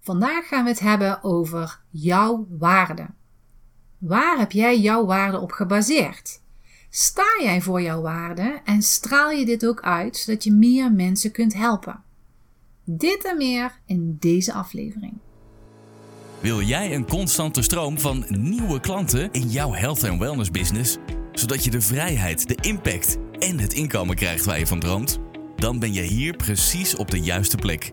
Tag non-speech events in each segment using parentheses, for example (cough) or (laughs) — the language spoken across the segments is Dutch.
Vandaag gaan we het hebben over jouw waarde. Waar heb jij jouw waarde op gebaseerd? Sta jij voor jouw waarde en straal je dit ook uit zodat je meer mensen kunt helpen? Dit en meer in deze aflevering. Wil jij een constante stroom van nieuwe klanten in jouw health en wellness business, zodat je de vrijheid, de impact en het inkomen krijgt waar je van droomt? Dan ben je hier precies op de juiste plek.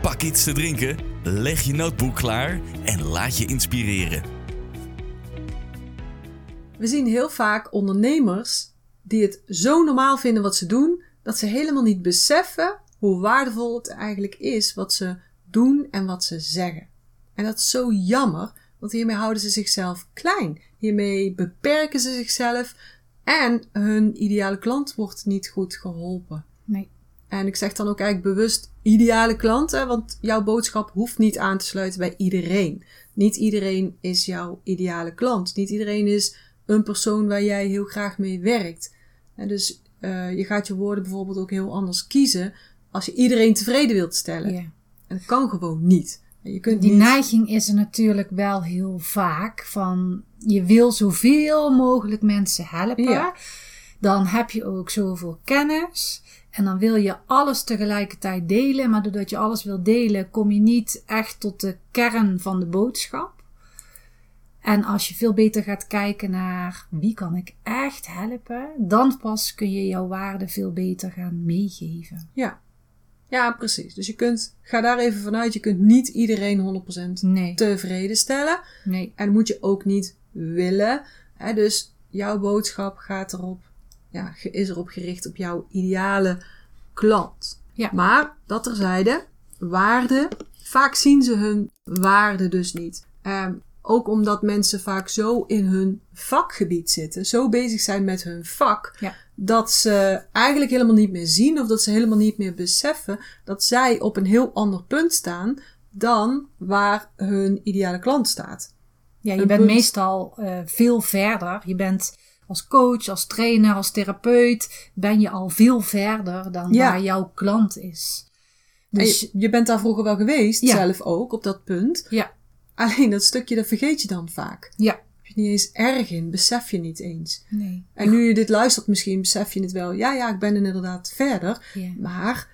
pak iets te drinken, leg je notebook klaar en laat je inspireren. We zien heel vaak ondernemers die het zo normaal vinden wat ze doen, dat ze helemaal niet beseffen hoe waardevol het eigenlijk is wat ze doen en wat ze zeggen. En dat is zo jammer, want hiermee houden ze zichzelf klein. Hiermee beperken ze zichzelf en hun ideale klant wordt niet goed geholpen. Nee. En ik zeg dan ook eigenlijk bewust ideale klanten, want jouw boodschap hoeft niet aan te sluiten bij iedereen. Niet iedereen is jouw ideale klant. Niet iedereen is een persoon waar jij heel graag mee werkt. En dus uh, je gaat je woorden bijvoorbeeld ook heel anders kiezen als je iedereen tevreden wilt stellen. Ja. En dat kan gewoon niet. Je kunt Die niet... neiging is er natuurlijk wel heel vaak van je wil zoveel mogelijk mensen helpen. Dan heb je ook zoveel kennis. En dan wil je alles tegelijkertijd delen. Maar doordat je alles wil delen, kom je niet echt tot de kern van de boodschap. En als je veel beter gaat kijken naar wie kan ik echt helpen, dan pas kun je jouw waarde veel beter gaan meegeven. Ja. ja, precies. Dus je kunt, ga daar even vanuit, je kunt niet iedereen 100% Nee, tevreden stellen. nee, En moet je ook niet willen. Hè? Dus jouw boodschap gaat erop, ja, is erop gericht op jouw ideale klant. Ja. Maar dat terzijde, waarde, vaak zien ze hun waarde dus niet. Ehm, ook omdat mensen vaak zo in hun vakgebied zitten, zo bezig zijn met hun vak, Ja. dat ze eigenlijk helemaal niet meer zien of dat ze helemaal niet meer beseffen dat zij op een heel ander punt staan dan waar hun ideale klant staat. Ja, je Een bent punt. meestal eh, veel verder. Je bent als coach, als trainer, als therapeut, ben je al veel verder dan Ja. waar jouw klant is. Dus je, je bent daar vroeger wel geweest, Ja. zelf ook, op dat punt. ja, Alleen dat stukje, dat vergeet je dan vaak. ja, Heb je niet eens erg in, besef je niet eens. nee. En nu je dit luistert misschien, besef je het wel. Ja, ja, ik ben er inderdaad verder. Ja. Maar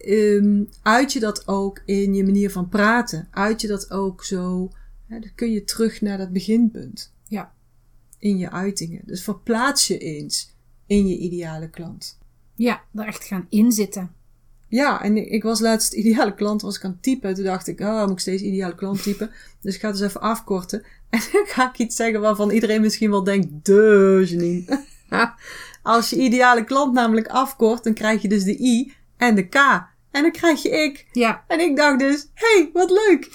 ehm, uit je dat ook in je manier van praten. Uit je dat ook zo, hè, dan kun je terug naar dat beginpunt. In je uitingen. Dus verplaats je eens in je ideale klant. ja, er echt gaan inzitten. Ja, en ik was laatst ideale klant, was ik aan het typen. Toen dacht ik, oh, moet ik steeds ideale klant typen? Dus ik ga het eens even afkorten. (laughs) En dan ga ik iets zeggen waarvan iedereen misschien wel denkt, de Janine. (laughs) Als je ideale klant namelijk afkort, dan krijg je dus de I en de K. En dan krijg je ik. Ja, En ik dacht dus, hey, wat leuk.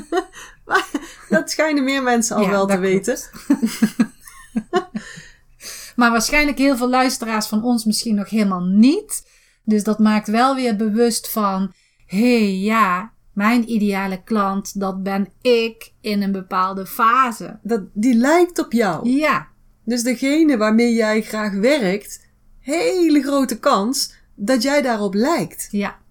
(laughs) Maar dat schijnen meer mensen al Ja, wel te weten. (laughs) maar waarschijnlijk heel veel luisteraars van ons misschien nog helemaal niet. Dus dat maakt wel weer bewust van, hé hey, ja, mijn ideale klant, dat ben ik in een bepaalde fase. Dat, die lijkt op jou. Ja, Dus degene waarmee jij graag werkt, hele grote kans dat jij daarop lijkt. ja.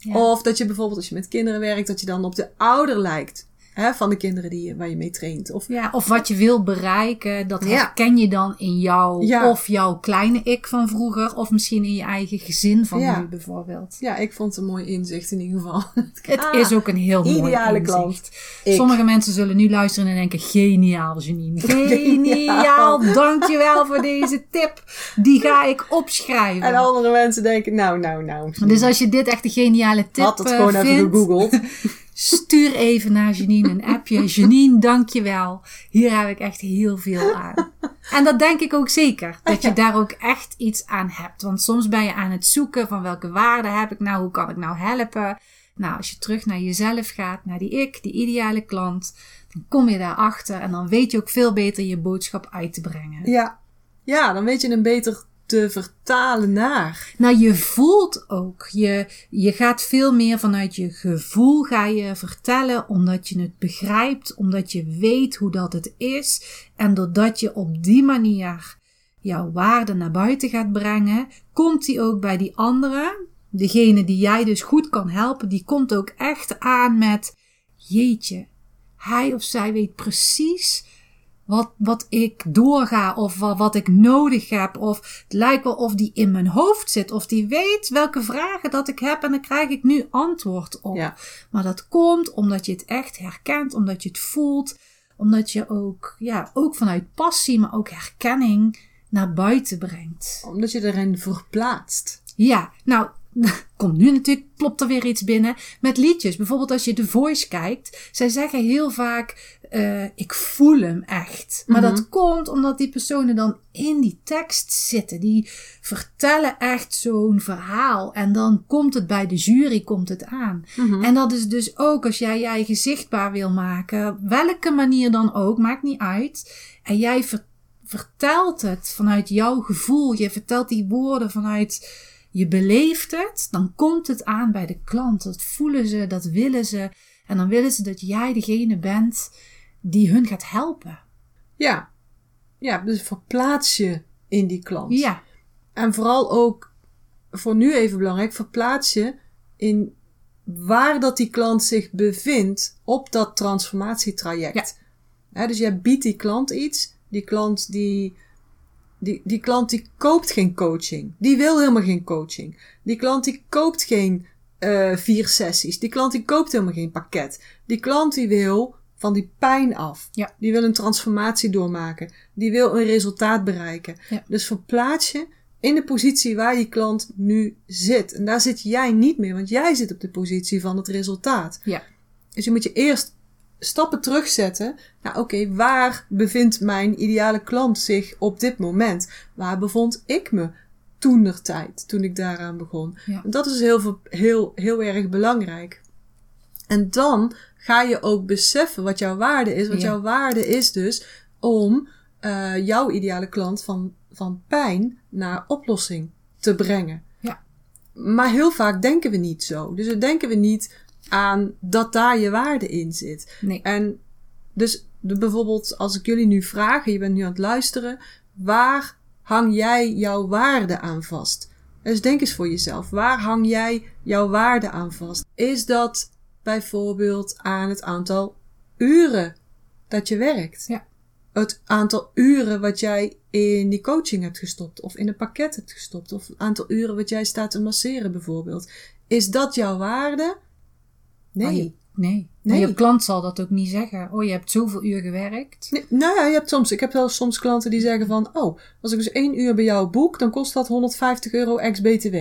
Ja. Of dat je bijvoorbeeld als je met kinderen werkt, dat je dan op de ouder lijkt. Hè, van de kinderen die waar je mee traint. Of, Ja, of wat je wil bereiken, dat Ja. herken je dan in jou Ja. of jouw kleine ik van vroeger, of misschien in je eigen gezin van Ja. nu bijvoorbeeld. ja, ik vond het een mooi inzicht in ieder geval. (laughs) Het Ah, is ook een heel mooi ideale inzicht. klant. Ik. Sommige mensen zullen nu luisteren en denken, geniaal Janine, (laughs) Geniaal. dankjewel voor deze tip. Die ga ik opschrijven. En andere mensen denken, nou, nou, nou. Dus als je dit echt een geniale tip had het eh, gewoon even vindt, gegoogeld. (laughs) Stuur even naar Janine een appje. (laughs) Janine, dankjewel. Hier heb ik echt heel veel aan. En dat denk ik ook zeker. Dat je daar ook echt iets aan hebt. Want soms ben je aan het zoeken van welke waarde heb ik nou? Hoe kan ik nou helpen? Nou, als je terug naar jezelf gaat, naar die ik, die ideale klant, dan kom je daarachter en dan weet je ook veel beter je boodschap uit te brengen. Ja. Ja, dan weet je hem beter te vertalen naar. Nou, je voelt ook. Je, je gaat veel meer vanuit je gevoel ga je vertellen, omdat je het begrijpt, omdat je weet hoe dat het is. En doordat je op die manier jouw waarde naar buiten gaat brengen, komt die ook bij die anderen. Degene die jij dus goed kan helpen, die komt ook echt aan met: Jeetje, hij of zij weet precies wat, wat ik doorga of wat, wat ik nodig heb. Of het lijkt wel of die in mijn hoofd zit. Of die weet welke vragen dat ik heb en dan krijg ik nu antwoord op. Ja. Maar dat komt omdat je het echt herkent, omdat je het voelt. Omdat je ook, ja, ook vanuit passie, maar ook herkenning naar buiten brengt. Omdat je erin verplaatst. Ja, nou, (laughs) komt nu natuurlijk, plopt er weer iets binnen. Met liedjes, bijvoorbeeld als je The Voice kijkt. Zij zeggen heel vaak, eh, ik voel hem echt. Maar Mhm. dat komt omdat die personen dan in die tekst zitten. Die vertellen echt zo'n verhaal. En dan komt het bij de jury, komt het aan. Mhm. En dat is dus ook als jij je eigen zichtbaar wil maken. Welke manier dan ook, maakt niet uit. En jij ver- vertelt het vanuit jouw gevoel. Je vertelt die woorden vanuit je beleeft het, dan komt het aan bij de klant. Dat voelen ze, dat willen ze. En dan willen ze dat jij degene bent die hun gaat helpen. Ja. Ja, dus verplaats je in die klant. Ja, En vooral ook, voor nu even belangrijk, verplaats je in waar dat die klant zich bevindt op dat transformatietraject. Hè, dus jij biedt die klant iets. Die klant die, die, die klant die koopt geen coaching. Die wil helemaal geen coaching. Die klant die koopt geen eh, vier sessies. Die klant die koopt helemaal geen pakket. Die klant die wil van die pijn af. Ja. Die wil een transformatie doormaken. Die wil een resultaat bereiken. Ja. Dus verplaats je in de positie waar die klant nu zit. En daar zit jij niet meer, want jij zit op de positie van het resultaat. ja, Dus je moet je eerst stappen terugzetten. Nou, oké, waar bevindt mijn ideale klant zich op dit moment? Waar bevond ik me toenertijd, toen ik daaraan begon? Ja. En dat is heel, veel- heel, heel erg belangrijk. En dan ga je ook beseffen wat jouw waarde is. Want Ja. jouw waarde is dus om eh, jouw ideale klant van, van pijn naar oplossing te brengen. Ja. Maar heel vaak denken we niet zo. Dus dan denken we niet aan dat daar je waarde in zit. nee. En dus de, bijvoorbeeld als ik jullie nu vraag, je bent nu aan het luisteren, waar hang jij jouw waarde aan vast? Dus denk eens voor jezelf, waar hang jij jouw waarde aan vast? Is dat bijvoorbeeld aan het aantal uren dat je werkt? Ja. Het aantal uren wat jij in die coaching hebt gestopt, of in een pakket hebt gestopt, of het aantal uren wat jij staat te masseren bijvoorbeeld. Is dat jouw waarde? Nee. Je- nee. Nee. Maar je klant zal dat ook niet zeggen. Oh, je hebt zoveel uur gewerkt. Nee, nou ja, je hebt soms, ik heb wel soms klanten die zeggen van, oh, als ik dus één uur bij jou boek, dan kost dat 150 euro ex-BTW.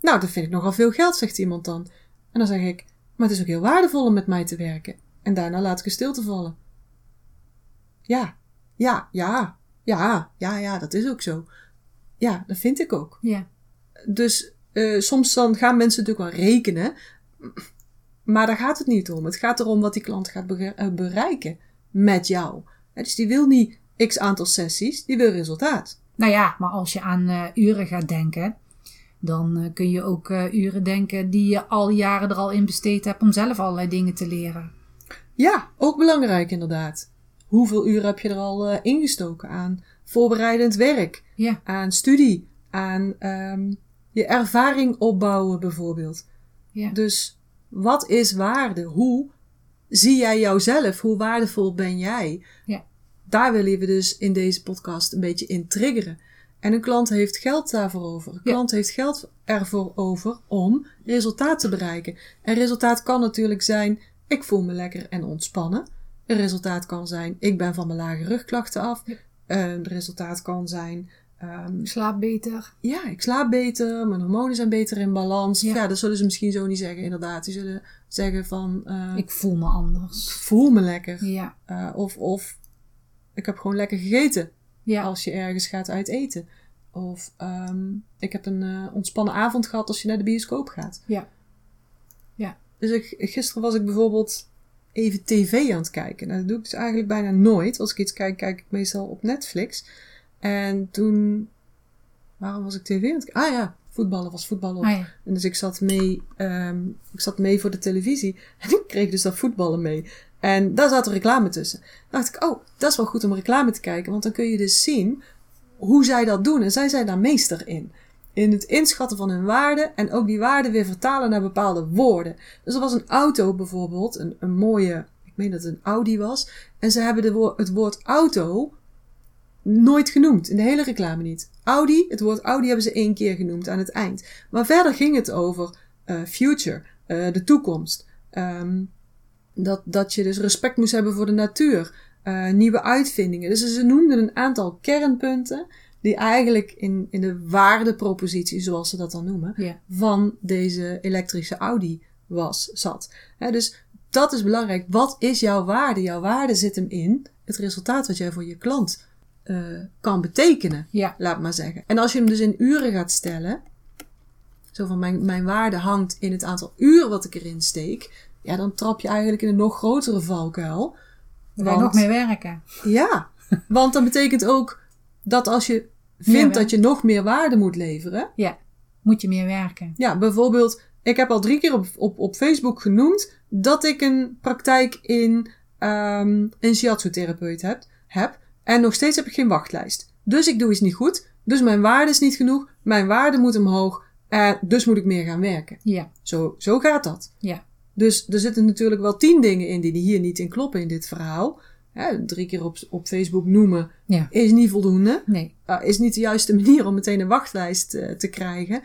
Nou, dat vind ik nogal veel geld, zegt iemand dan. En dan zeg ik, maar het is ook heel waardevol om met mij te werken. En daarna laat ik een stilte vallen. Ja, ja, ja, ja, ja, ja, dat is ook zo. Ja, dat vind ik ook. Ja, Dus eh, soms dan gaan mensen natuurlijk wel rekenen. Maar daar gaat het niet om. Het gaat erom wat die klant gaat eh, bereiken met jou. Dus die wil niet x aantal sessies, die wil resultaat. Nou ja, maar als je aan eh, uren gaat denken, dan eh, kun je ook eh, uren denken die je al jaren er al in besteed hebt om zelf allerlei dingen te leren. Ja, ook belangrijk inderdaad. Hoeveel uren heb je er al eh, ingestoken aan voorbereidend werk, Ja, aan studie, aan ehm, je ervaring opbouwen bijvoorbeeld. ja, Dus wat is waarde? Hoe zie jij jouzelf? Hoe waardevol ben jij? Ja. Daar willen we dus in deze podcast een beetje in triggeren. En een klant heeft geld daarvoor over. Een Ja. klant heeft geld ervoor over om resultaat te bereiken. En resultaat kan natuurlijk zijn, ik voel me lekker en ontspannen. Een resultaat kan zijn, ik ben van mijn lage rugklachten af. Ja. Een resultaat kan zijn, ehm, ik slaap beter. ja, ik slaap beter, mijn hormonen zijn beter in balans. Ja, Ja. dat zullen ze misschien zo niet zeggen, inderdaad. Die zullen zeggen van, eh, Ik voel me anders. voel me lekker. Ja, Eh, of, of, ik heb gewoon lekker gegeten ja, als je ergens gaat uit eten. Of, ehm, ik heb een eh, ontspannen avond gehad als je naar de bioscoop gaat. ja. Ja. Dus ik, gisteren was ik bijvoorbeeld even tv aan het kijken. Nou, dat doe ik dus eigenlijk bijna nooit. Als ik iets kijk, kijk ik meestal op Netflix. En toen... Waarom was ik tv aan het kijken? Ah ja, voetballen was voetballen. Ah, ja. En dus ik zat mee, ehm, ik zat mee voor de televisie. (laughs) En ik kreeg dus dat voetballen mee. En daar zat er reclame tussen. Dan dacht ik, oh, dat is wel goed om reclame te kijken. Want dan kun je dus zien hoe zij dat doen. En zij zijn daar meester in. In het inschatten van hun waarde. En ook die waarden weer vertalen naar bepaalde woorden. Dus er was een auto bijvoorbeeld. Een, een mooie, ik meen dat het een Audi was. En ze hebben de het woord auto nooit genoemd. In de hele reclame niet. Audi, het woord Audi hebben ze één keer genoemd aan het eind. Maar verder ging het over eh, future, eh, de toekomst. Ehm, dat, dat je dus respect moest hebben voor de natuur. eh, nieuwe uitvindingen. Dus ze noemden een aantal kernpunten die eigenlijk in, in de waardepropositie, zoals ze dat dan noemen, van deze elektrische Audi was, zat. Dus dat is belangrijk. Wat is jouw waarde? Jouw waarde zit hem in het resultaat wat jij voor je klant eh, kan betekenen, Ja. laat maar zeggen. En als je hem dus in uren gaat stellen, zo van mijn, mijn waarde hangt in het aantal uren wat ik erin steek, ja, dan trap je eigenlijk in een nog grotere valkuil. We gaan nog meer werken. Ja, (laughs) want dat betekent ook dat als je vindt dat je nog meer waarde moet leveren, Ja. Moet je meer werken. ja, bijvoorbeeld, ik heb al drie keer op, op, op Facebook genoemd dat ik een praktijk in ehm een shiatsu-therapeut heb, heb. En nog steeds heb ik geen wachtlijst. Dus ik doe iets niet goed. Dus mijn waarde is niet genoeg. Mijn waarde moet omhoog. En dus moet ik meer gaan werken. Ja. Zo, zo gaat dat. Ja. Dus er zitten natuurlijk wel tien dingen in die hier niet in kloppen in dit verhaal. Drie keer op, op Facebook noemen Ja. is niet voldoende Nee. uh, is niet de juiste manier om meteen een wachtlijst eh, te krijgen.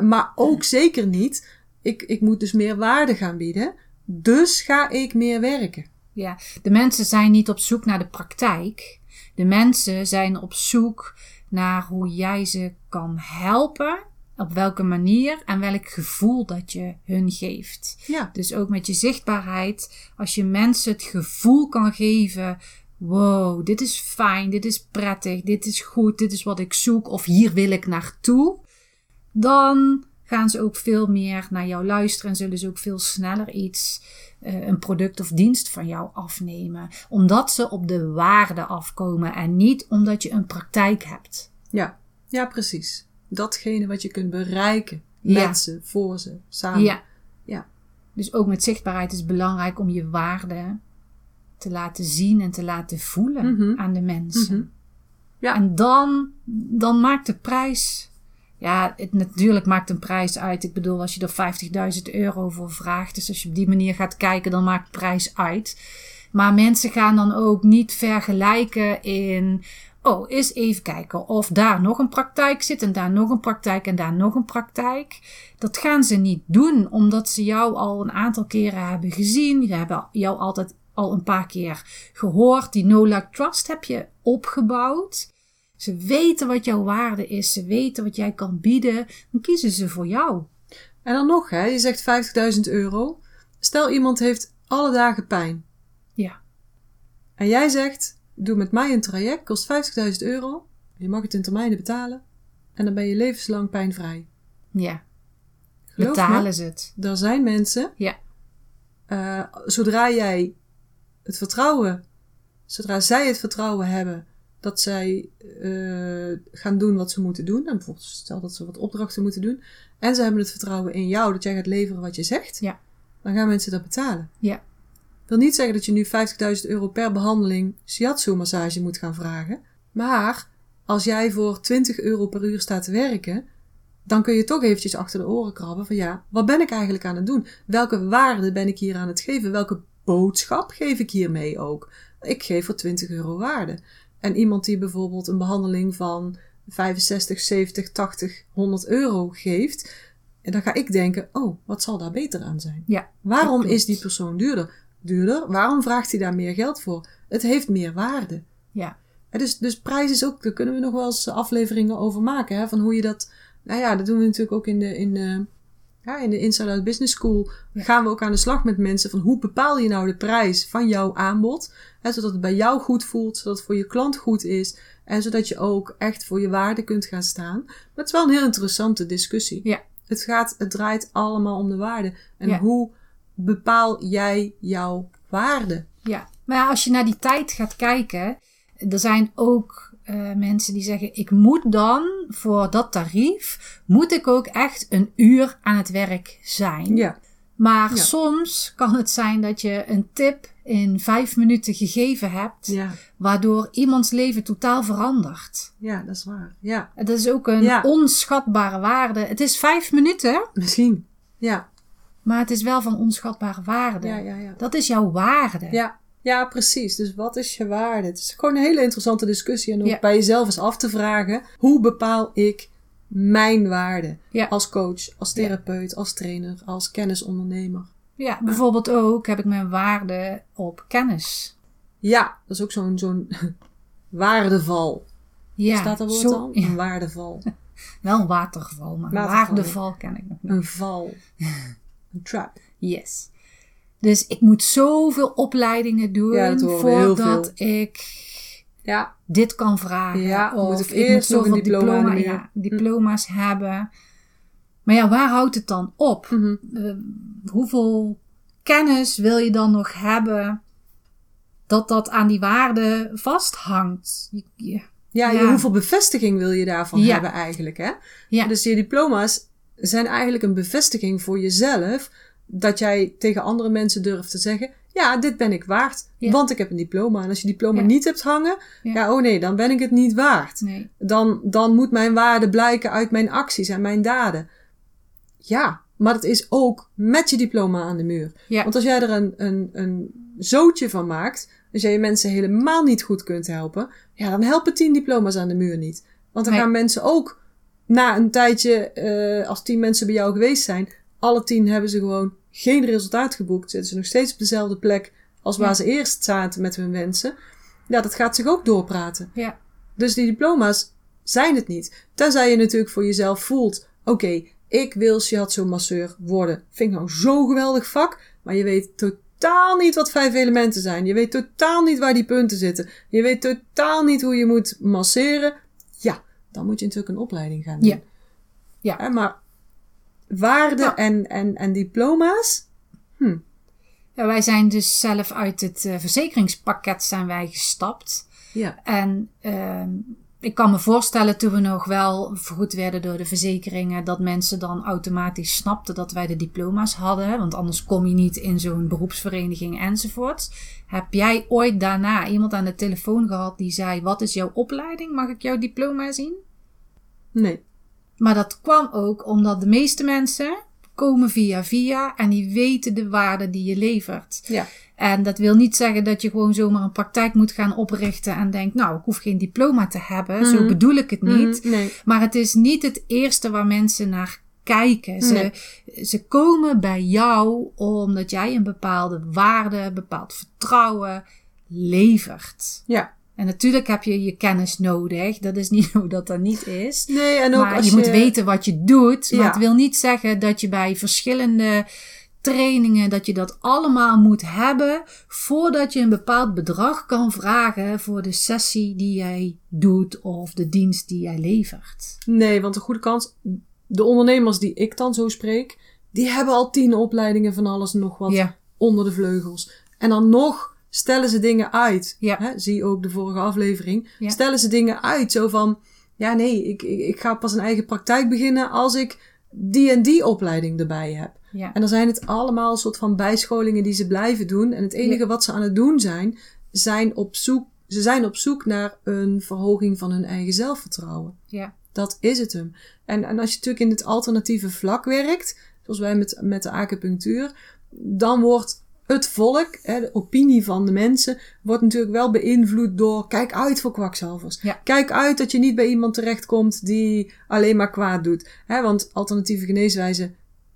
Maar ook zeker niet. Ik, ik moet dus meer waarde gaan bieden. Dus ga ik meer werken. Ja, de mensen zijn niet op zoek naar de praktijk. De mensen zijn op zoek naar hoe jij ze kan helpen. Op welke manier en welk gevoel dat je hun geeft. Ja, Dus ook met je zichtbaarheid. Als je mensen het gevoel kan geven. Wow, dit is fijn, dit is prettig, dit is goed, dit is wat ik zoek of hier wil ik naartoe. Dan gaan ze ook veel meer naar jou luisteren en zullen ze ook veel sneller iets, eh, een product of dienst van jou afnemen. Omdat ze op de waarde afkomen en niet omdat je een praktijk hebt. ja, ja, precies. Datgene wat je kunt bereiken. Met Ja. ze, voor ze, samen. Ja. Ja. Dus ook met zichtbaarheid is het belangrijk om je waarde te laten zien en te laten voelen Mhm. aan de mensen. Mhm. Ja. En dan, dan maakt de prijs. Ja, het, natuurlijk maakt een prijs uit. Ik bedoel, als je er 50.000 euro voor vraagt. Dus als je op die manier gaat kijken, dan maakt prijs uit. Maar mensen gaan dan ook niet vergelijken in. Oh, eens even kijken of daar nog een praktijk zit en daar nog een praktijk en daar nog een praktijk. Dat gaan ze niet doen, omdat ze jou al een aantal keren hebben gezien. Ze hebben jou altijd al een paar keer gehoord. Die no like trust heb je opgebouwd. Ze weten wat jouw waarde is. Ze weten wat jij kan bieden. Dan kiezen ze voor jou. En dan nog, hè, je zegt 50.000 euro. Stel iemand heeft alle dagen pijn. Ja. En jij zegt, doe met mij een traject, kost 50.000 euro. Je mag het in termijnen betalen. En dan ben je levenslang pijnvrij. Ja. Geloof me, Betalen ze het. Er zijn mensen, Ja. eh, zodra jij het vertrouwen, zodra zij het vertrouwen hebben dat zij eh, gaan doen wat ze moeten doen, en bijvoorbeeld stel dat ze wat opdrachten moeten doen, en ze hebben het vertrouwen in jou dat jij gaat leveren wat je zegt, Ja. dan gaan mensen dat betalen. Ja. wil niet zeggen dat je nu 50.000 euro per behandeling shiatsu-massage moet gaan vragen, maar als jij voor 20 euro per uur staat te werken, dan kun je toch eventjes achter de oren krabben van ja, wat ben ik eigenlijk aan het doen? Welke waarde ben ik hier aan het geven? Welke boodschap geef ik hiermee ook? Ik geef voor 20 euro waarde. En iemand die bijvoorbeeld een behandeling van 65, 70, 80, 100 euro geeft, en dan ga ik denken, oh, wat zal daar beter aan zijn? Ja. Waarom is die persoon duurder? Duurder? Waarom vraagt hij daar meer geld voor? Het heeft meer waarde. Ja. Dus, dus prijs is ook, daar kunnen we nog wel eens afleveringen over maken. Hè, van hoe je dat, nou ja, dat doen we natuurlijk ook in de, in de, ja, in de Inside Out Business School. Gaan we ook aan de slag met mensen van hoe bepaal je nou de prijs van jouw aanbod. Hè, zodat het bij jou goed voelt, zodat het voor je klant goed is. En zodat je ook echt voor je waarde kunt gaan staan. Maar het is wel een heel interessante discussie. Ja. Het gaat, het draait allemaal om de waarde. En Ja. hoe bepaal jij jouw waarde? Ja, maar als je naar die tijd gaat kijken, er zijn ook eh, mensen die zeggen: ik moet dan voor dat tarief, moet ik ook echt een uur aan het werk zijn. Ja, Maar Ja. soms kan het zijn dat je een tip in vijf minuten gegeven hebt, ja, waardoor iemands leven totaal verandert. ja, dat is waar. Ja, Dat is ook een Ja. onschatbare waarde. Het is vijf minuten, misschien. Ja, maar het is wel van onschatbare waarde. ja, ja, ja. Dat is jouw waarde. Ja, ja, precies. Dus wat is je waarde? Het is gewoon een hele interessante discussie. En ook Ja. bij jezelf eens af te vragen: hoe bepaal ik mijn waarde? Ja. Als coach, als therapeut, als trainer, als kennisondernemer. Ja, bijvoorbeeld ook heb ik mijn waarde op kennis. Ja, dat is ook zo'n zo'n (laughs) waardeval. Ja, Staat dat woord zo- ja, Een waardeval. (laughs) wel een waterval, maar Waterval. waardeval ken ik nog niet. Een val. (laughs) Een trap. Yes. Dus ik moet zoveel opleidingen doen Ja, voordat ik Ja, dit kan vragen. Ja, of moet ik moet zoveel diploma diploma, ja, diploma's hebben. Maar ja, waar houdt het dan op? Mhm. Eh, hoeveel kennis wil je dan nog hebben dat dat aan die waarde vasthangt? Je- je- ja, Ja. hoeveel bevestiging wil je daarvan hebben eigenlijk? Hè? Ja. Dus je diploma's zijn eigenlijk een bevestiging voor jezelf. Dat jij tegen andere mensen durft te zeggen: Ja, dit ben ik waard. Ja. Want ik heb een diploma. En als je diploma Ja. niet hebt hangen, Ja. ja. oh nee, dan ben ik het niet waard. Nee. Dan, dan moet mijn waarde blijken uit mijn acties en mijn daden. Ja, maar dat is ook met je diploma aan de muur. Want als jij er een, een, een zootje van maakt, als jij je mensen helemaal niet goed kunt helpen, ja, dan helpen tien diploma's aan de muur niet. Want dan Nee. gaan mensen ook na een tijdje, eh, als tien mensen bij jou geweest zijn, alle tien hebben ze gewoon geen resultaat geboekt. Zitten ze nog steeds op dezelfde plek als waar Ja. ze eerst zaten met hun wensen. Ja, dat gaat zich ook doorpraten. Ja. Dus die diploma's zijn het niet. Tenzij je natuurlijk voor jezelf voelt: oké, ik wil shiatsu-masseur worden. Vind ik nou zo'n geweldig vak, maar je weet totaal niet wat vijf elementen zijn. Je weet totaal niet waar die punten zitten. Je weet totaal niet hoe je moet masseren. Ja, dan moet je natuurlijk een opleiding gaan doen. Ja. Ja. Maar waarde Ja. en, en, en diploma's, Ja, wij zijn dus zelf uit het eh, verzekeringspakket zijn wij gestapt. ja, En ehm, ik kan me voorstellen toen we nog wel vergoed werden door de verzekeringen, dat mensen dan automatisch snapten dat wij de diploma's hadden. Want anders kom je niet in zo'n beroepsvereniging enzovoorts. Heb jij ooit daarna iemand aan de telefoon gehad die zei: Wat is jouw opleiding? Mag ik jouw diploma zien? nee. Maar dat kwam ook omdat de meeste mensen komen via via en die weten de waarde die je levert. Ja, En dat wil niet zeggen dat je gewoon zomaar een praktijk moet gaan oprichten en denkt, nou, ik hoef geen diploma te hebben. Zo Mhm. bedoel ik het niet. Mhm, nee. Maar het is niet het eerste waar mensen naar kijken. Ze, ze komen bij jou omdat jij een bepaalde waarde, een bepaald vertrouwen levert. Ja. En natuurlijk heb je je kennis nodig. Dat is niet (laughs) zo dat dat niet is. Nee, en ook maar als je, moet weten wat je doet. Maar Ja. het wil niet zeggen dat je bij verschillende trainingen, dat je dat allemaal moet hebben voordat je een bepaald bedrag kan vragen voor de sessie die jij doet of de dienst die jij levert. Nee, want de goede kans, de ondernemers die ik dan zo spreek, die hebben al tien opleidingen van alles en nog wat Ja. onder de vleugels. En dan nog stellen ze dingen uit. Ja. Hè, zie ook de vorige aflevering. Ja. Stellen ze dingen uit, zo van, ja nee, ik, ik, ik ga pas een eigen praktijk beginnen als ik die en die opleiding erbij heb. Ja. En dan zijn het allemaal een soort van bijscholingen die ze blijven doen. En het enige wat ze aan het doen zijn, zijn op zoek, ze zijn op zoek naar een verhoging van hun eigen zelfvertrouwen. Ja. Dat is het hem. En, en als je natuurlijk in het alternatieve vlak werkt, zoals wij met, met de acupunctuur, dan wordt het volk, hè, de opinie van de mensen, wordt natuurlijk wel beïnvloed door kijk uit voor kwakzalvers. Ja. Kijk uit dat je niet bij iemand terechtkomt die alleen maar kwaad doet. Hè, want alternatieve geneeswijze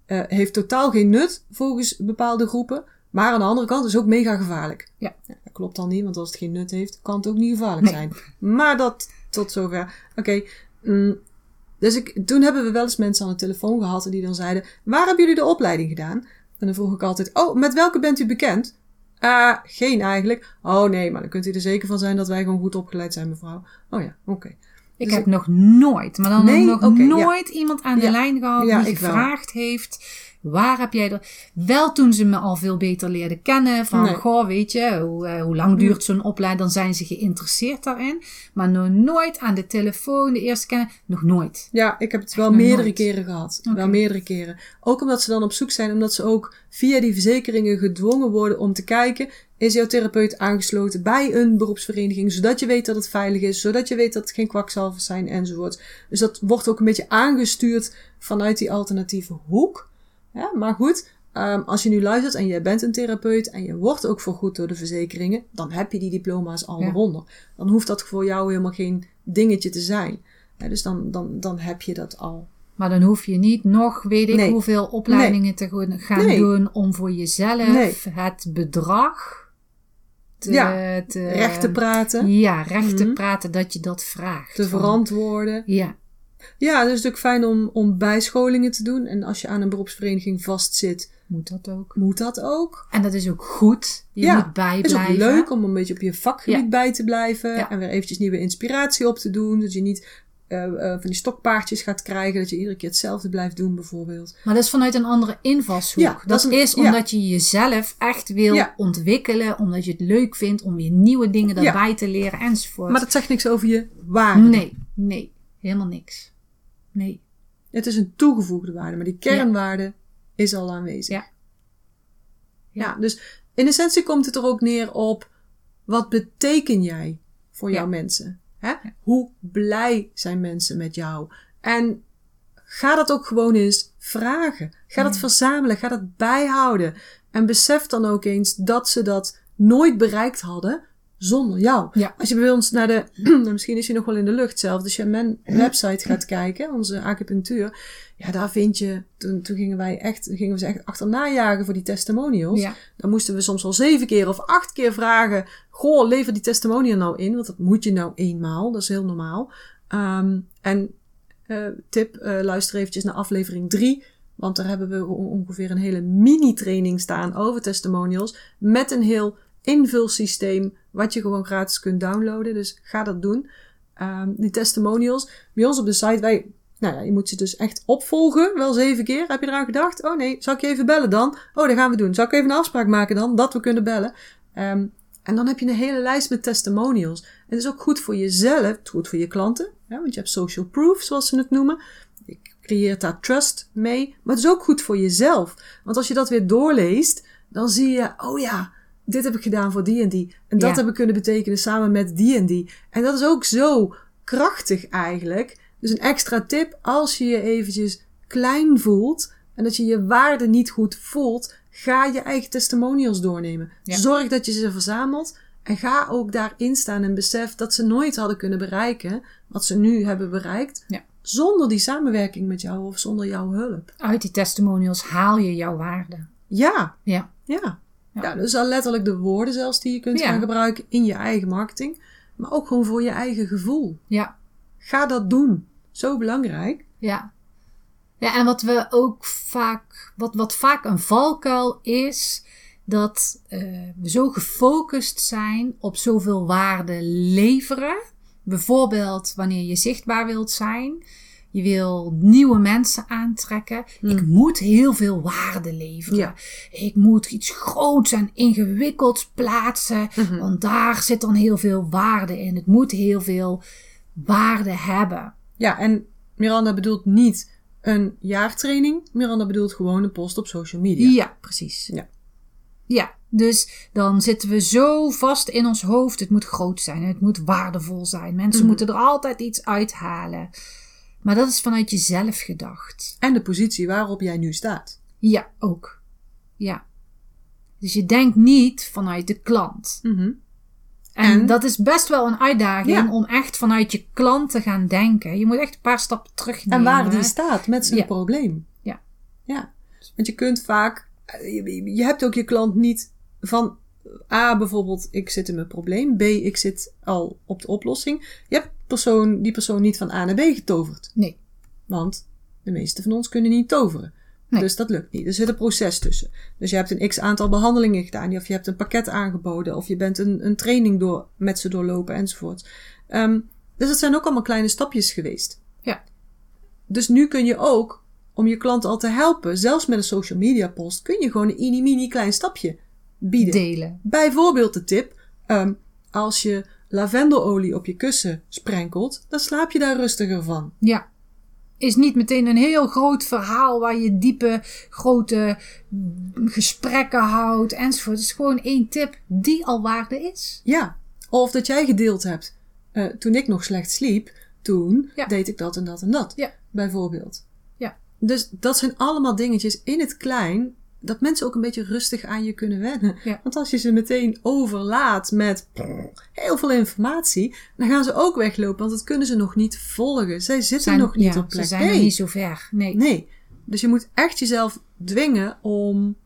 eh, heeft totaal geen nut volgens bepaalde groepen. Maar aan de andere kant is ook mega gevaarlijk. Ja. dat klopt dan niet, want als het geen nut heeft, kan het ook niet gevaarlijk Nee. zijn. Maar dat tot zover. Oké. mm, dus ik, toen hebben we wel eens mensen aan de telefoon gehad en die dan zeiden: Waar hebben jullie de opleiding gedaan? En dan vroeg ik altijd: Oh, met welke bent u bekend? Ah, geen eigenlijk. Oh nee, maar dan kunt u er zeker van zijn dat wij gewoon goed opgeleid zijn, mevrouw. Oh ja, oké. Ik Dus heb nog nooit, maar dan Nee? nog ja. nooit iemand aan de Ja. lijn gehad Ja, die wel. gevraagd heeft. Waar heb jij er... Wel toen ze me al veel beter leerden kennen. Van, Nee. goh, weet je, hoe, eh, hoe lang duurt zo'n opleiding? Dan zijn ze geïnteresseerd daarin. Maar nog nooit aan de telefoon, de eerste kennen. Nog nooit. Ja, ik heb het wel meerdere nooit. keren gehad. Wel meerdere keren. Ook omdat ze dan op zoek zijn, omdat ze ook via die verzekeringen gedwongen worden om te kijken, is jouw therapeut aangesloten bij een beroepsvereniging, zodat je weet dat het veilig is, zodat je weet dat het geen kwakzalvers zijn enzovoort. Dus dat wordt ook een beetje aangestuurd vanuit die alternatieve hoek. Ja, maar goed, ehm, als je nu luistert en jij bent een therapeut en je wordt ook vergoed door de verzekeringen, dan heb je die diploma's al Ja. eronder. Dan hoeft dat voor jou helemaal geen dingetje te zijn. Ja, dus dan, dan, dan heb je dat al. Maar dan hoef je niet nog, weet ik Nee. hoeveel opleidingen te gaan- Nee. doen om voor jezelf het bedrag te, Ja, te, recht te praten, Ja, recht te Mhm. praten dat je dat vraagt. te verantwoorden. Ja, Ja, het is natuurlijk fijn om, om bijscholingen te doen. En als je aan een beroepsvereniging vastzit, moet dat ook. moet dat ook. En dat is ook goed. Je Ja, moet Het is bijblijven. ook leuk om een beetje op je vakgebied Ja. bij te blijven. Ja. En weer eventjes nieuwe inspiratie op te doen. Dat je niet eh, eh, van die stokpaardjes gaat krijgen. Dat je iedere keer hetzelfde blijft doen bijvoorbeeld. Maar dat is vanuit een andere invalshoek. Ja, dat, dat is een- is ja. omdat je jezelf echt wil ontwikkelen. Omdat je het leuk vindt om weer nieuwe dingen daarbij te leren enzovoort. Maar dat zegt niks over je waarde. Nee, nee. Helemaal niks. Nee. Het is een toegevoegde waarde. Maar die kernwaarde is al aanwezig. Ja. Ja, dus in essentie komt het er ook neer op wat beteken jij voor jouw mensen? Hè? Hoe blij zijn mensen met jou? En ga dat ook gewoon eens vragen. Ga dat verzamelen. Ga dat bijhouden. En besef dan ook eens dat ze dat nooit bereikt hadden zonder jou. Ja. Als je bij ons naar de, (clears throat) misschien is je nog wel in de lucht zelf, als je mijn website gaat kijken, onze acupunctuur, ja, daar vind je, toen, toen gingen wij echt, gingen we ze echt achterna jagen voor die testimonials. Ja. Dan moesten we soms wel zeven keer of acht keer vragen, goh, lever die testimonial nou in, want dat moet je nou eenmaal, dat is heel normaal. Ehm, en eh, tip, eh, luister eventjes naar aflevering drie, want daar hebben we on- ongeveer een hele mini-training staan over testimonials, met een heel invulsysteem, wat je gewoon gratis kunt downloaden. Dus ga dat doen. Ehm, die testimonials, bij ons op de site, wij, nou ja, je moet ze dus echt opvolgen, wel zeven keer. Heb je eraan gedacht? Oh nee, zal ik je even bellen dan? Oh, dat gaan we doen. Zal ik even een afspraak maken dan, dat we kunnen bellen? Ehm, en dan heb je een hele lijst met testimonials. En het is ook goed voor jezelf, goed voor je klanten, want je hebt social proof, zoals ze het noemen. Je creëert daar trust mee, maar het is ook goed voor jezelf. Want als je dat weer doorleest, dan zie je, oh ja, dit heb ik gedaan voor die en die. En dat Ja. heb ik kunnen betekenen samen met die en die. En dat is ook zo krachtig eigenlijk. Dus een extra tip, als je je eventjes klein voelt en dat je je waarde niet goed voelt, ga je eigen testimonials doornemen. Ja. Zorg dat je ze verzamelt en ga ook daarin staan en besef dat ze nooit hadden kunnen bereiken wat ze nu hebben bereikt. Ja. Zonder die samenwerking met jou of zonder jouw hulp. Uit die testimonials haal je jouw waarde. Ja, Ja. ja. Ja. Ja, dus al letterlijk de woorden zelfs die je kunt Ja. gaan gebruiken in je eigen marketing. Maar ook gewoon voor je eigen gevoel. Ja. Ga dat doen. Zo belangrijk. Ja. Ja, en wat we ook vaak, wat, wat vaak een valkuil is, dat eh, we zo gefocust zijn op zoveel waarde leveren. Bijvoorbeeld wanneer je zichtbaar wilt zijn. Je wil nieuwe mensen aantrekken. Ik moet heel veel waarde leveren. Ja. Ik moet iets groots en ingewikkelds plaatsen. Want daar zit dan heel veel waarde in. Het moet heel veel waarde hebben. Ja, en Miranda bedoelt niet een jaartraining. Miranda bedoelt gewoon een post op social media. Ja, precies. Ja. Ja, dus dan zitten we zo vast in ons hoofd. Het moet groot zijn, het moet waardevol zijn. Mensen Mhm. moeten er altijd iets uithalen. Maar dat is vanuit jezelf gedacht. En de positie waarop jij nu staat. Ja, ook. Ja. Dus je denkt niet vanuit de klant. Mhm. En, En? dat is best wel een uitdaging Ja. om echt vanuit je klant te gaan denken. Je moet echt een paar stappen terugnemen. En waar die staat met zijn Ja. probleem. Ja. Ja. Want je kunt vaak, eh, je, je hebt ook je klant niet van A bijvoorbeeld, ik zit in mijn probleem. B, ik zit al op de oplossing. Je hebt persoon, die persoon niet van A naar B getoverd. Nee. Want de meeste van ons kunnen niet toveren. Nee. Dus dat lukt niet. Er zit een proces tussen. Dus je hebt een x aantal behandelingen gedaan. Of je hebt een pakket aangeboden. Of je bent een, een training door, met ze doorlopen enzovoort. Ehm, Dus dat zijn ook allemaal kleine stapjes geweest. Ja. Dus nu kun je ook, om je klant al te helpen, zelfs met een social media post, kun je gewoon een mini mini klein stapje bieden. Delen. Bijvoorbeeld de tip, ehm, als je lavendelolie op je kussen sprenkelt, dan slaap je daar rustiger van. Ja. Is niet meteen een heel groot verhaal waar je diepe, grote gesprekken houdt enzovoort. Het is gewoon één tip die al waarde is. Ja. Of dat jij gedeeld hebt, eh, toen ik nog slecht sliep, toen Ja. deed ik dat en dat en dat. Ja. Bijvoorbeeld. Ja. Dus dat zijn allemaal dingetjes in het klein, dat mensen ook een beetje rustig aan je kunnen wennen. Ja. Want als je ze meteen overlaat met heel veel informatie, dan gaan ze ook weglopen, want dat kunnen ze nog niet volgen. Zij zitten nog niet ja, op plek Ze zijn nog niet zo ver. Nee. Nee. Dus je moet echt jezelf dwingen om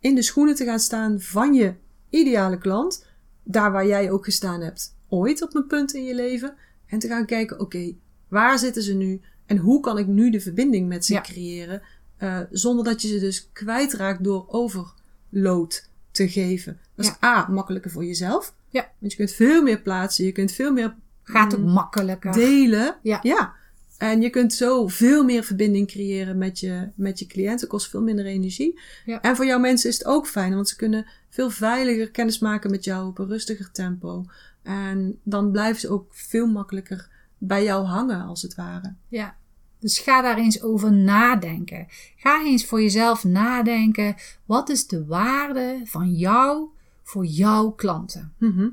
in de schoenen te gaan staan van je ideale klant. Daar waar jij ook gestaan hebt ooit op een punt in je leven. En te gaan kijken, oké, waar zitten ze nu? En hoe kan ik nu de verbinding met ze Ja. creëren? Eh, zonder dat je ze dus kwijtraakt door overload te geven. Dat is A, makkelijker voor jezelf. Ja. Want je kunt veel meer plaatsen. Je kunt veel meer Gaat ook mm, makkelijker. delen. Ja. ja. En je kunt zo veel meer verbinding creëren met je, met je cliënten. Kost veel minder energie. Ja. En voor jouw mensen is het ook fijn, want ze kunnen veel veiliger kennis maken met jou op een rustiger tempo. En dan blijven ze ook veel makkelijker bij jou hangen, als het ware. Ja. Dus ga daar eens over nadenken. Ga eens voor jezelf nadenken. Wat is de waarde van jou voor jouw klanten? Mhm.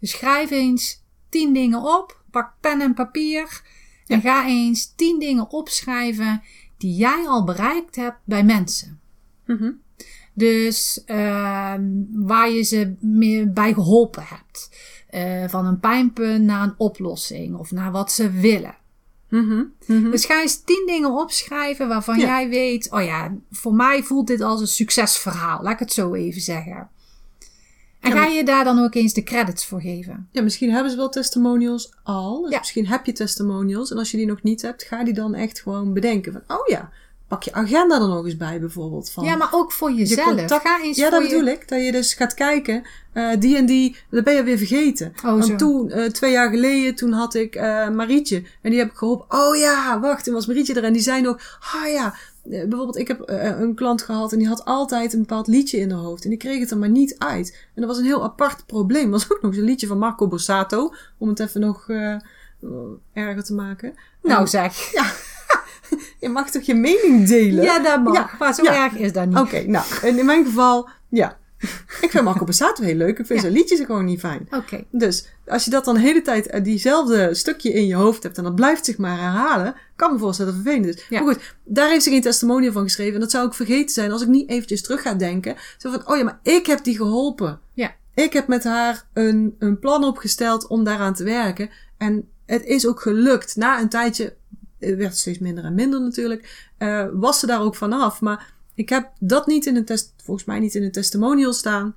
Dus schrijf eens tien dingen op. Pak pen en papier. En ga eens tien dingen opschrijven die jij al bereikt hebt bij mensen. Mhm. Dus ehm, waar je ze mee bij geholpen hebt. Eh, van een pijnpunt naar een oplossing of naar wat ze willen. Mhm. Mhm. Dus ga eens tien dingen opschrijven waarvan Ja. jij weet, oh ja, voor mij voelt dit als een succesverhaal. Laat ik het zo even zeggen. En Ja, ga je daar dan ook eens de credits voor geven? Ja, misschien hebben ze wel testimonials al. Dus Ja. misschien heb je testimonials. En als je die nog niet hebt, ga die dan echt gewoon bedenken. Van, oh ja, pak je agenda er nog eens bij bijvoorbeeld. Van, Ja, maar ook voor je jezelf. contact- Ga eens Ja, dat je... bedoel ik. Dat je dus gaat kijken, eh, die en die, dat ben je weer vergeten. Oh, zo. Want toen, eh, twee jaar geleden, toen had ik eh, Marietje. En die heb ik geholpen. Oh ja, wacht, toen was Marietje er. En die zei nog, ah ja, eh, bijvoorbeeld ik heb een klant gehad. En die had altijd een bepaald liedje in haar hoofd. En die kreeg het er maar niet uit. En dat was een heel apart probleem. Dat was ook nog eens een liedje van Marco Borsato. Om het even nog erger te maken. Nou En zeg. (laughs) (laughs) je mag toch je mening delen? Ja, dat mag. Ja, Maar zo ja. erg is dat niet. Oké, nou, en in mijn geval, ja. Ik vind Marco Borsato heel leuk. Ik vind zijn liedjes gewoon niet fijn. Oké. Dus als je dat dan de hele tijd eh, diezelfde stukje in je hoofd hebt en dat blijft zich maar herhalen, kan me voorstellen dat het vervelend is. Ja. Maar goed, daar heeft ze geen testimonial van geschreven. En dat zou ik vergeten zijn als ik niet eventjes terug ga denken. Zo van, oh ja, maar ik heb die geholpen. Ja. Ik heb met haar een, een plan opgesteld om daaraan te werken. En het is ook gelukt. Na een tijdje, werd steeds minder en minder natuurlijk, eh, was ze daar ook vanaf. Maar ik heb dat niet in een test, volgens mij niet in een testimonial staan.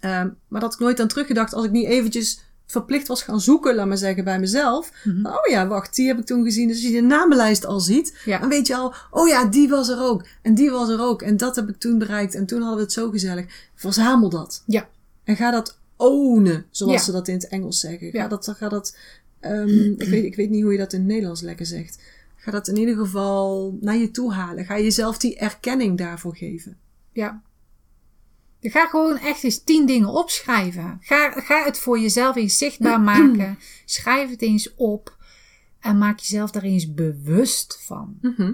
Ehm, maar dat ik nooit aan teruggedacht als ik niet eventjes verplicht was gaan zoeken, laat maar zeggen, bij mezelf. Mhm. Oh ja, wacht, die heb ik toen gezien. Dus als je de namenlijst al ziet, Ja. dan weet je al, oh ja, die was er ook. En die was er ook. En dat heb ik toen bereikt. En toen hadden we het zo gezellig. Verzamel dat. Ja. En ga dat ownen, zoals Ja. ze dat in het Engels zeggen. Ga Ja. dat, ga dat ehm, ik, weet, ik weet niet hoe je dat in het Nederlands lekker zegt. Ga dat in ieder geval naar je toe halen. Ga jezelf die erkenning daarvoor geven. Ja. Je Ga gewoon echt eens tien dingen opschrijven. Ga, ga het voor jezelf eens zichtbaar (clears throat) maken. Schrijf het eens op. En maak jezelf daar eens bewust van. Mhm.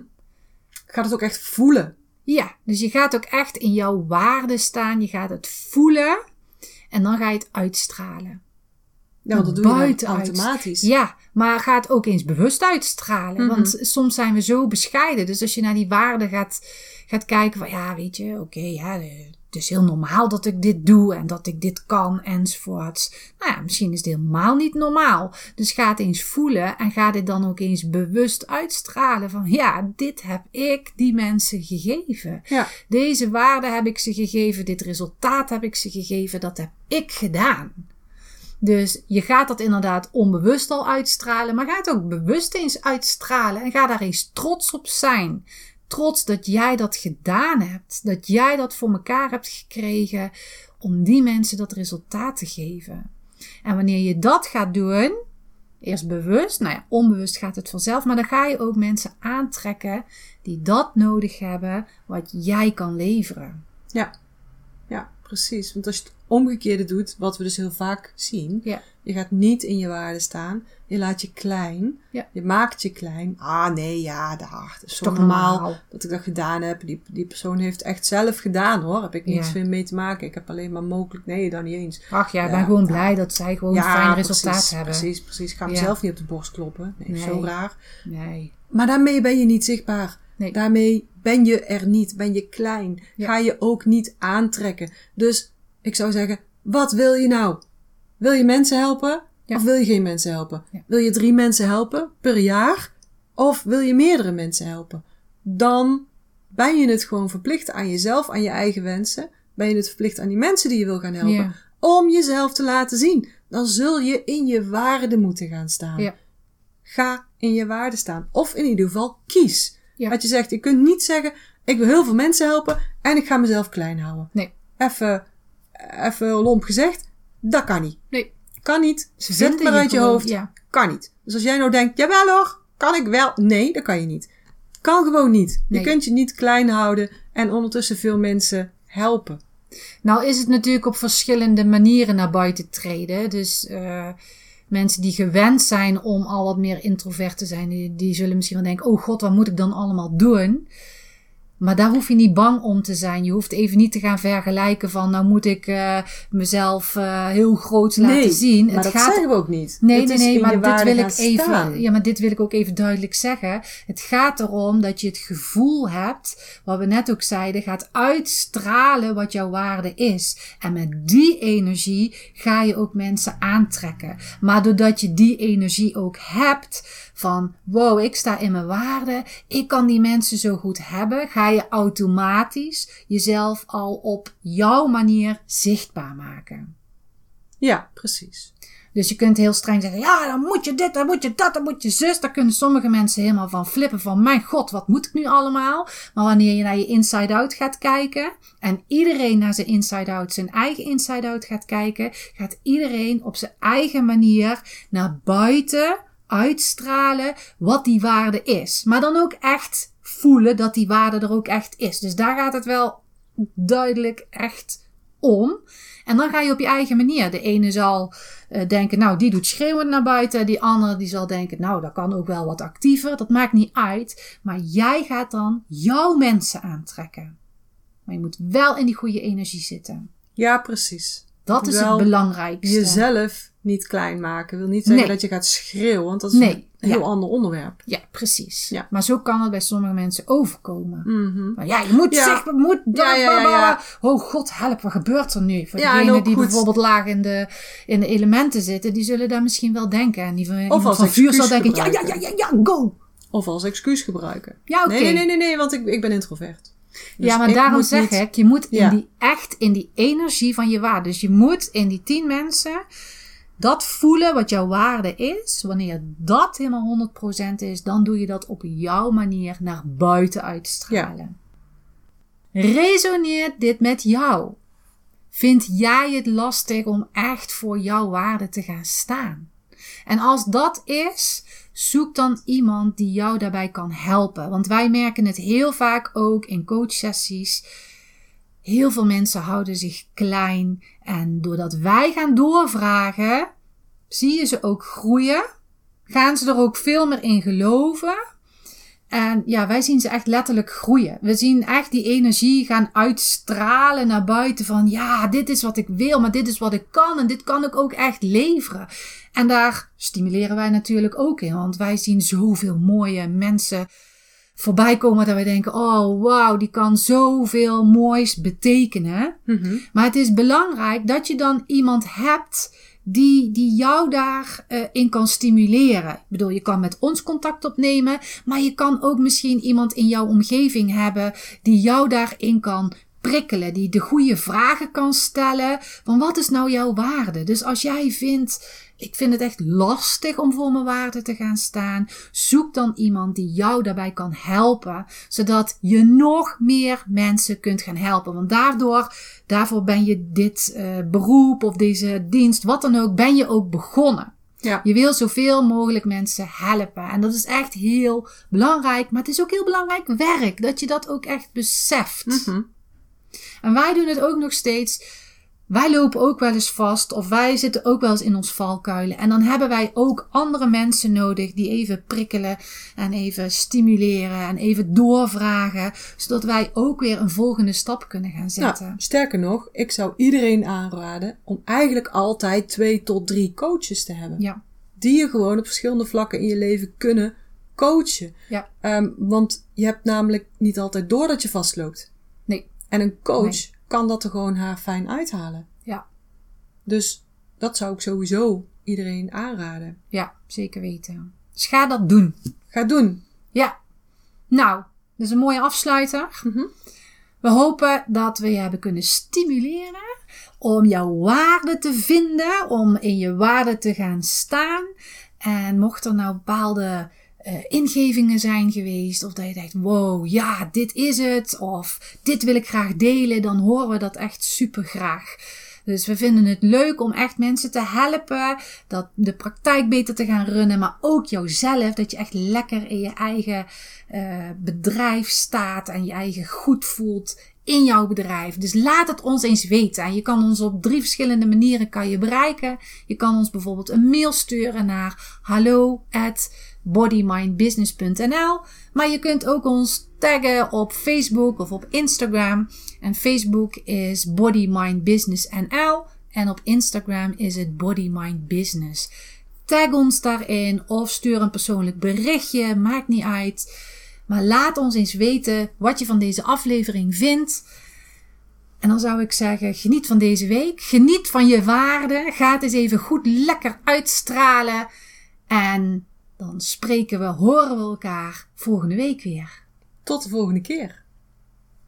Ga het ook echt voelen. Ja, dus je gaat ook echt in jouw waarde staan. Je gaat het voelen. En dan ga je het uitstralen. Ja, want dat doe je dan Buitenuit. automatisch. Ja, maar ga het ook eens bewust uitstralen. Mhm. Want soms zijn we zo bescheiden. Dus als je naar die waarden gaat, gaat kijken van ja, weet je, oké, ja, eh, het is heel normaal dat ik dit doe en dat ik dit kan enzovoorts. Nou ja, misschien is het helemaal niet normaal. Dus ga het eens voelen en ga dit dan ook eens bewust uitstralen van ja, dit heb ik die mensen gegeven. Ja. Deze waarde heb ik ze gegeven, dit resultaat heb ik ze gegeven, dat heb ik gedaan. Dus je gaat dat inderdaad onbewust al uitstralen, maar ga het ook bewust eens uitstralen en ga daar eens trots op zijn. Trots dat jij dat gedaan hebt, dat jij dat voor elkaar hebt gekregen om die mensen dat resultaat te geven. En wanneer je dat gaat doen, Eerst bewust, nou ja, onbewust gaat het vanzelf, maar dan ga je ook mensen aantrekken die dat nodig hebben, wat jij kan leveren. Ja, precies. Want als je het omgekeerde doet, wat we dus heel vaak zien, Ja. je gaat niet in je waarde staan, je laat je klein, Ja. je maakt je klein. Ah nee, ja, daar, dat is toch normaal, dat ik dat gedaan heb. Die, die persoon heeft echt zelf gedaan hoor, heb ik niets Ja. mee te maken. Ik heb alleen maar mogelijk, nee, dan niet eens. Ach ja, ik ben gewoon blij dat zij gewoon een fijn resultaat precies, hebben. Precies, precies. Ik ga mezelf niet op de borst kloppen. Nee, Nee. zo raar. Nee. Maar daarmee ben je niet zichtbaar. Nee. Daarmee ben je er niet, ben je klein. Ja. Ga je ook niet aantrekken. Dus ik zou zeggen, wat wil je nou? Wil je mensen helpen? Ja. Of wil je geen mensen helpen? Ja. Wil je drie mensen helpen per jaar? Of wil je meerdere mensen helpen? Dan ben je het gewoon verplicht aan jezelf, aan je eigen wensen. Ben je het verplicht aan die mensen die je wil gaan helpen. Om jezelf te laten zien. Dan zul je in je waarde moeten gaan staan. Ga in je waarde staan. Of in ieder geval kies. Ja. Dat je zegt, je kunt niet zeggen, ik wil heel veel mensen helpen en ik ga mezelf klein houden. Nee. Even, even lomp gezegd, dat kan niet. Nee. Kan niet. Ze Zet het maar uit je hoofd. Ja. Kan niet. Dus als jij nou denkt, jawel hoor, kan ik wel. Nee, dat kan je niet. Kan gewoon niet. Nee. Je kunt je niet klein houden en ondertussen veel mensen helpen. Nou is het natuurlijk op verschillende manieren naar buiten treden. Dus eh, mensen die gewend zijn om al wat meer introvert te zijn, die, zullen misschien wel denken: oh god, wat moet ik dan allemaal doen? Maar daar hoef je niet bang om te zijn. Je hoeft even niet te gaan vergelijken van, nou moet ik eh, mezelf eh, heel groot laten nee, zien. maar het dat gaat zeggen we ook niet. Nee, nee, nee, maar dit wil ik even. staan. Ja, maar dit wil ik ook even duidelijk zeggen. Het gaat erom dat je het gevoel hebt, wat we net ook zeiden, gaat uitstralen wat jouw waarde is. En met die energie ga je ook mensen aantrekken. Maar doordat je die energie ook hebt van wow, ik sta in mijn waarde, ik kan die mensen zo goed hebben, ga je automatisch jezelf al op jouw manier zichtbaar maken. Ja, precies. Dus je kunt heel streng zeggen, ja, dan moet je dit, dan moet je dat, dan moet je zus. Daar kunnen sommige mensen helemaal van flippen van, mijn god, wat moet ik nu allemaal? Maar wanneer je naar je inside-out gaat kijken en iedereen naar zijn inside-out, zijn eigen inside-out gaat kijken, gaat iedereen op zijn eigen manier naar buiten uitstralen wat die waarde is. Maar dan ook echt voelen dat die waarde er ook echt is. Dus daar gaat het wel duidelijk echt om. En dan ga je op je eigen manier. De ene zal eh, denken, nou, die doet schreeuwend naar buiten. Die andere die zal denken, nou, dat kan ook wel wat actiever. Dat maakt niet uit. Maar jij gaat dan jouw mensen aantrekken. Maar je moet wel in die goede energie zitten. Ja, precies. Dat is Wel het belangrijkste. Jezelf niet klein maken. Wil niet zeggen Nee. dat je gaat schreeuwen, want dat is Nee, een heel ja. ander onderwerp. Ja, precies. Ja. Maar zo kan het bij sommige mensen overkomen. Mhm. Van, ja, je moet Ja. zich, moet, Ja, ja. Oh god, help, wat gebeurt er nu? Voor degenen ook die goed. bijvoorbeeld laag in de, in de elementen zitten, die zullen daar misschien wel denken. En die van, iemand als van vuur zal denken, ja, ja, ja, ja, ja, go! Of als excuus gebruiken. Ja, oké. Nee, nee, nee, nee, nee, want ik, ik ben introvert. Dus ja, maar daarom zeg niet- ik, je moet in die, echt in die energie van je waarde. Dus je moet in die tien mensen dat voelen wat jouw waarde is. Wanneer dat helemaal 100% is, dan doe je dat op jouw manier naar buiten uitstralen. Resoneert dit met jou? Vind jij het lastig om echt voor jouw waarde te gaan staan? En als dat is, zoek dan iemand die jou daarbij kan helpen. Want wij merken het heel vaak ook in coachsessies. Heel veel mensen houden zich klein. En doordat wij gaan doorvragen, zie je ze ook groeien. Gaan ze er ook veel meer in geloven. En ja, wij zien ze echt letterlijk groeien. We zien echt die energie gaan uitstralen naar buiten van ja, dit is wat ik wil, maar dit is wat ik kan en dit kan ik ook echt leveren. En daar stimuleren wij natuurlijk ook in, want wij zien zoveel mooie mensen voorbij komen dat wij denken, oh wauw, die kan zoveel moois betekenen. Mhm. Maar het is belangrijk dat je dan iemand hebt die, die jou daarin in kan stimuleren. Ik bedoel, je kan met ons contact opnemen, maar je kan ook misschien iemand in jouw omgeving hebben die jou daarin kan prikkelen, die de goede vragen kan stellen. Van wat is nou jouw waarde? Dus als jij vindt, ik vind het echt lastig om voor mijn waarde te gaan staan, zoek dan iemand die jou daarbij kan helpen, zodat je nog meer mensen kunt gaan helpen. Want daardoor, daarvoor ben je dit uh, beroep of deze dienst, wat dan ook, ben je ook begonnen. Ja. Je wil zoveel mogelijk mensen helpen. En dat is echt heel belangrijk. Maar het is ook heel belangrijk werk. Dat je dat ook echt beseft. Mhm. En wij doen het ook nog steeds. Wij lopen ook wel eens vast. Of wij zitten ook wel eens in ons valkuilen. En dan hebben wij ook andere mensen nodig. Die even prikkelen. En even stimuleren. En even doorvragen. Zodat wij ook weer een volgende stap kunnen gaan zetten. Nou, sterker nog, ik zou iedereen aanraden om eigenlijk altijd twee tot drie coaches te hebben. Ja. Die je gewoon op verschillende vlakken in je leven kunnen coachen. Ja. Ehm, want je hebt namelijk niet altijd door dat je vastloopt. Nee. En een coach Nee. Kan dat er gewoon haar fijn uithalen. Ja. Dus dat zou ik sowieso iedereen aanraden. Ja, zeker weten. Dus ga dat doen. Ga doen. Ja. Nou, dat is een mooie afsluiter. Mhm. We hopen dat we je hebben kunnen stimuleren om jouw waarde te vinden, om in je waarde te gaan staan. En mocht er nou bepaalde eh, ingevingen zijn geweest, of dat je denkt, wow, ja, dit is het, of dit wil ik graag delen, dan horen we dat echt super graag. Dus we vinden het leuk om echt mensen te helpen, dat de praktijk beter te gaan runnen, maar ook jouzelf, dat je echt lekker in je eigen eh, bedrijf staat en je eigen goed voelt in jouw bedrijf. Dus laat het ons eens weten. En je kan ons op drie verschillende manieren kan je bereiken. Je kan ons bijvoorbeeld een mail sturen naar hallo bodymindbusiness.nl. Maar je kunt ook ons taggen op Facebook of op Instagram. En Facebook is Body Mind Business NL. En op Instagram is het Body Mind Business. Tag ons daarin of stuur een persoonlijk berichtje. Maakt niet uit. Maar laat ons eens weten wat je van deze aflevering vindt. En dan zou ik zeggen, geniet van deze week. Geniet van je waarde. Ga het eens even goed lekker uitstralen. En dan spreken we, horen we elkaar volgende week weer. Tot de volgende keer.